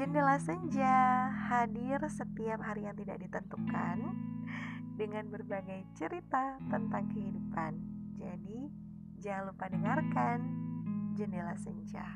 Jendela senja hadir setiap hari yang tidak ditentukan dengan berbagai cerita tentang kehidupan. Jadi, jangan lupa dengarkan Jendela Senja.